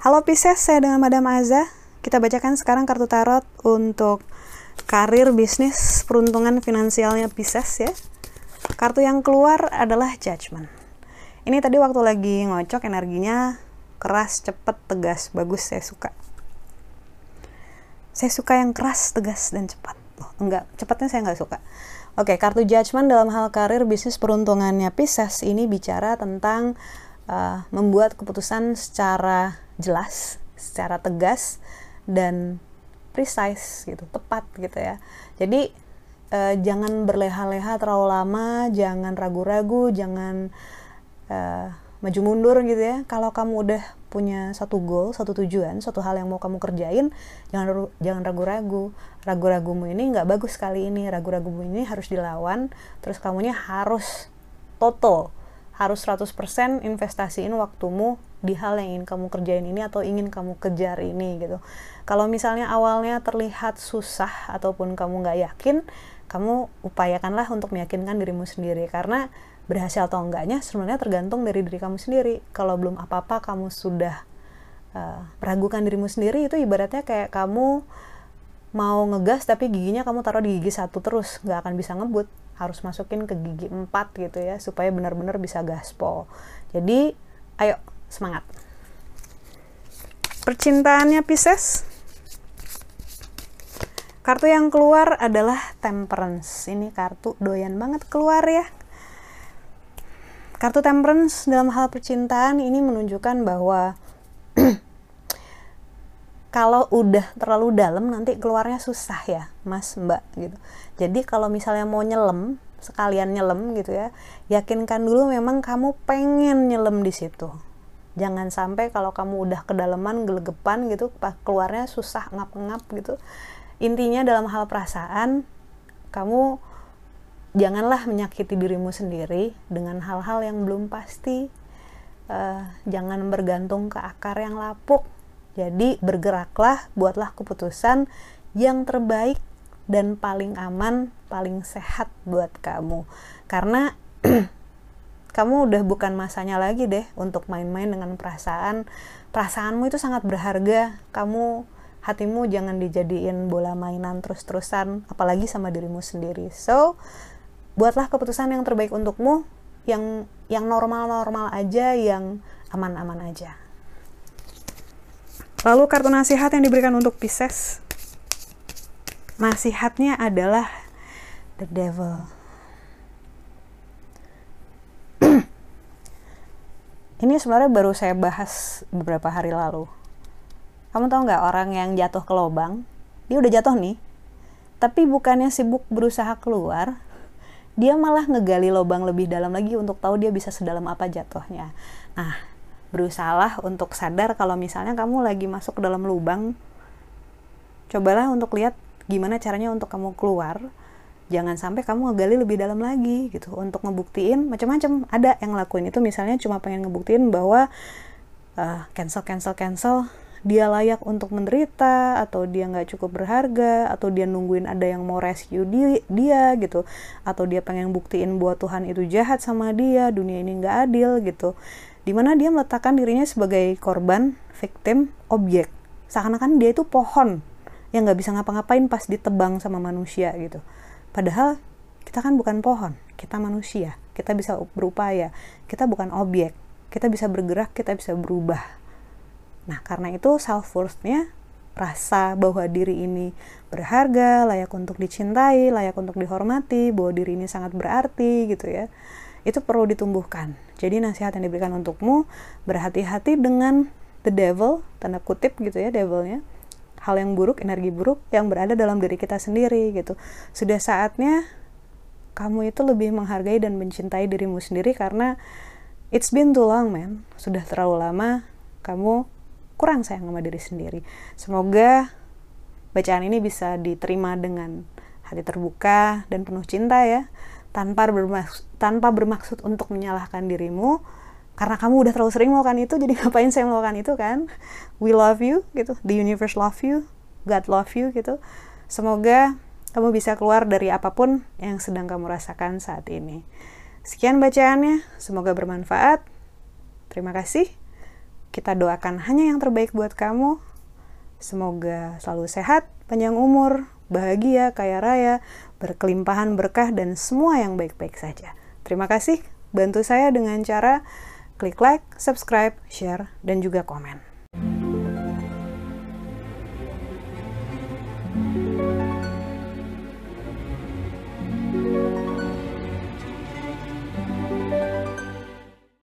Halo Pisces, saya dengan Madam Aza. Kita bacakan sekarang kartu tarot untuk karir, bisnis, peruntungan finansialnya Pisces ya. Kartu yang keluar adalah Judgment. Ini tadi waktu lagi ngocok energinya keras, cepet, tegas, bagus, saya suka. Saya suka yang keras, tegas, dan cepat. Loh, enggak, cepatnya saya nggak suka. Oke, kartu Judgment dalam hal karir, bisnis, peruntungannya Pisces ini bicara tentang uh, membuat keputusan secara jelas, secara tegas dan precise gitu, tepat gitu ya. Jadi uh, jangan berleha-leha terlalu lama, jangan ragu-ragu, jangan uh, maju mundur gitu ya. Kalau kamu udah punya satu goal, satu tujuan, satu hal yang mau kamu kerjain, jangan jangan ragu-ragu. Ragu-ragumu ini nggak bagus kali ini, ragu-ragumu ini harus dilawan. Terus kamunya harus total harus 100% investasiin waktumu di hal yang ingin kamu kerjain ini atau ingin kamu kejar ini gitu. Kalau misalnya awalnya terlihat susah ataupun kamu nggak yakin, kamu upayakanlah untuk meyakinkan dirimu sendiri karena berhasil atau enggaknya sebenarnya tergantung dari diri kamu sendiri. Kalau belum apa-apa kamu sudah uh, dirimu sendiri itu ibaratnya kayak kamu mau ngegas tapi giginya kamu taruh di gigi satu terus nggak akan bisa ngebut. Harus masukin ke gigi 4 gitu ya supaya benar-benar bisa gaspol. Jadi ayo semangat. Percintaannya Pisces. Kartu yang keluar adalah temperance. Ini kartu doyan banget keluar ya kartu temperance dalam hal percintaan ini menunjukkan bahwa kalau udah terlalu dalam nanti keluarnya susah ya mas mbak gitu. Jadi kalau misalnya mau nyelam sekalian nyelam gitu ya yakinkan dulu memang kamu pengen nyelam di situ. Jangan sampai kalau kamu udah kedalaman gelegepan gitu keluarnya susah ngap-ngap gitu. Intinya dalam hal perasaan kamu janganlah menyakiti dirimu sendiri dengan hal-hal yang belum pasti uh, jangan bergantung ke akar yang lapuk jadi bergeraklah, buatlah keputusan yang terbaik dan paling aman, paling sehat buat kamu. Karena kamu udah bukan masanya lagi deh untuk main-main dengan perasaan. Perasaanmu itu sangat berharga. Kamu hatimu jangan dijadiin bola mainan terus-terusan, apalagi sama dirimu sendiri. So, buatlah keputusan yang terbaik untukmu, yang yang normal-normal aja, yang aman-aman aja. Lalu kartu nasihat yang diberikan untuk Pisces. Nasihatnya adalah the devil. Ini sebenarnya baru saya bahas beberapa hari lalu. Kamu tahu nggak orang yang jatuh ke lubang, dia udah jatuh nih, tapi bukannya sibuk berusaha keluar, dia malah ngegali lubang lebih dalam lagi untuk tahu dia bisa sedalam apa jatuhnya. Nah, berusahalah untuk sadar kalau misalnya kamu lagi masuk ke dalam lubang cobalah untuk lihat gimana caranya untuk kamu keluar. Jangan sampai kamu ngegali lebih dalam lagi gitu. Untuk ngebuktiin macam-macam. Ada yang ngelakuin itu misalnya cuma pengen ngebuktiin bahwa uh, cancel cancel cancel dia layak untuk menderita atau dia nggak cukup berharga atau dia nungguin ada yang mau rescue dia, dia gitu atau dia pengen buktiin bahwa Tuhan itu jahat sama dia dunia ini nggak adil gitu di mana dia meletakkan dirinya sebagai korban, victim, objek. Seakan-akan dia itu pohon yang nggak bisa ngapa-ngapain pas ditebang sama manusia gitu. Padahal kita kan bukan pohon, kita manusia, kita bisa berupaya, kita bukan objek, kita bisa bergerak, kita bisa berubah. Nah, karena itu self worth-nya rasa bahwa diri ini berharga, layak untuk dicintai, layak untuk dihormati, bahwa diri ini sangat berarti gitu ya itu perlu ditumbuhkan. Jadi nasihat yang diberikan untukmu berhati-hati dengan the devil, tanda kutip gitu ya devilnya, hal yang buruk, energi buruk yang berada dalam diri kita sendiri gitu. Sudah saatnya kamu itu lebih menghargai dan mencintai dirimu sendiri karena it's been too long man. Sudah terlalu lama kamu kurang sayang sama diri sendiri. Semoga bacaan ini bisa diterima dengan hati terbuka dan penuh cinta ya tanpa bermaksud, tanpa bermaksud untuk menyalahkan dirimu karena kamu udah terlalu sering melakukan itu jadi ngapain saya melakukan itu kan we love you gitu the universe love you God love you gitu semoga kamu bisa keluar dari apa pun yang sedang kamu rasakan saat ini. Sekian bacaannya, semoga bermanfaat. Terima kasih. Kita doakan hanya yang terbaik buat kamu. Semoga selalu sehat, panjang umur, bahagia, kaya raya, berkelimpahan berkah, dan semua yang baik-baik saja. Terima kasih. Bantu saya dengan cara klik like, subscribe, share, dan juga komen.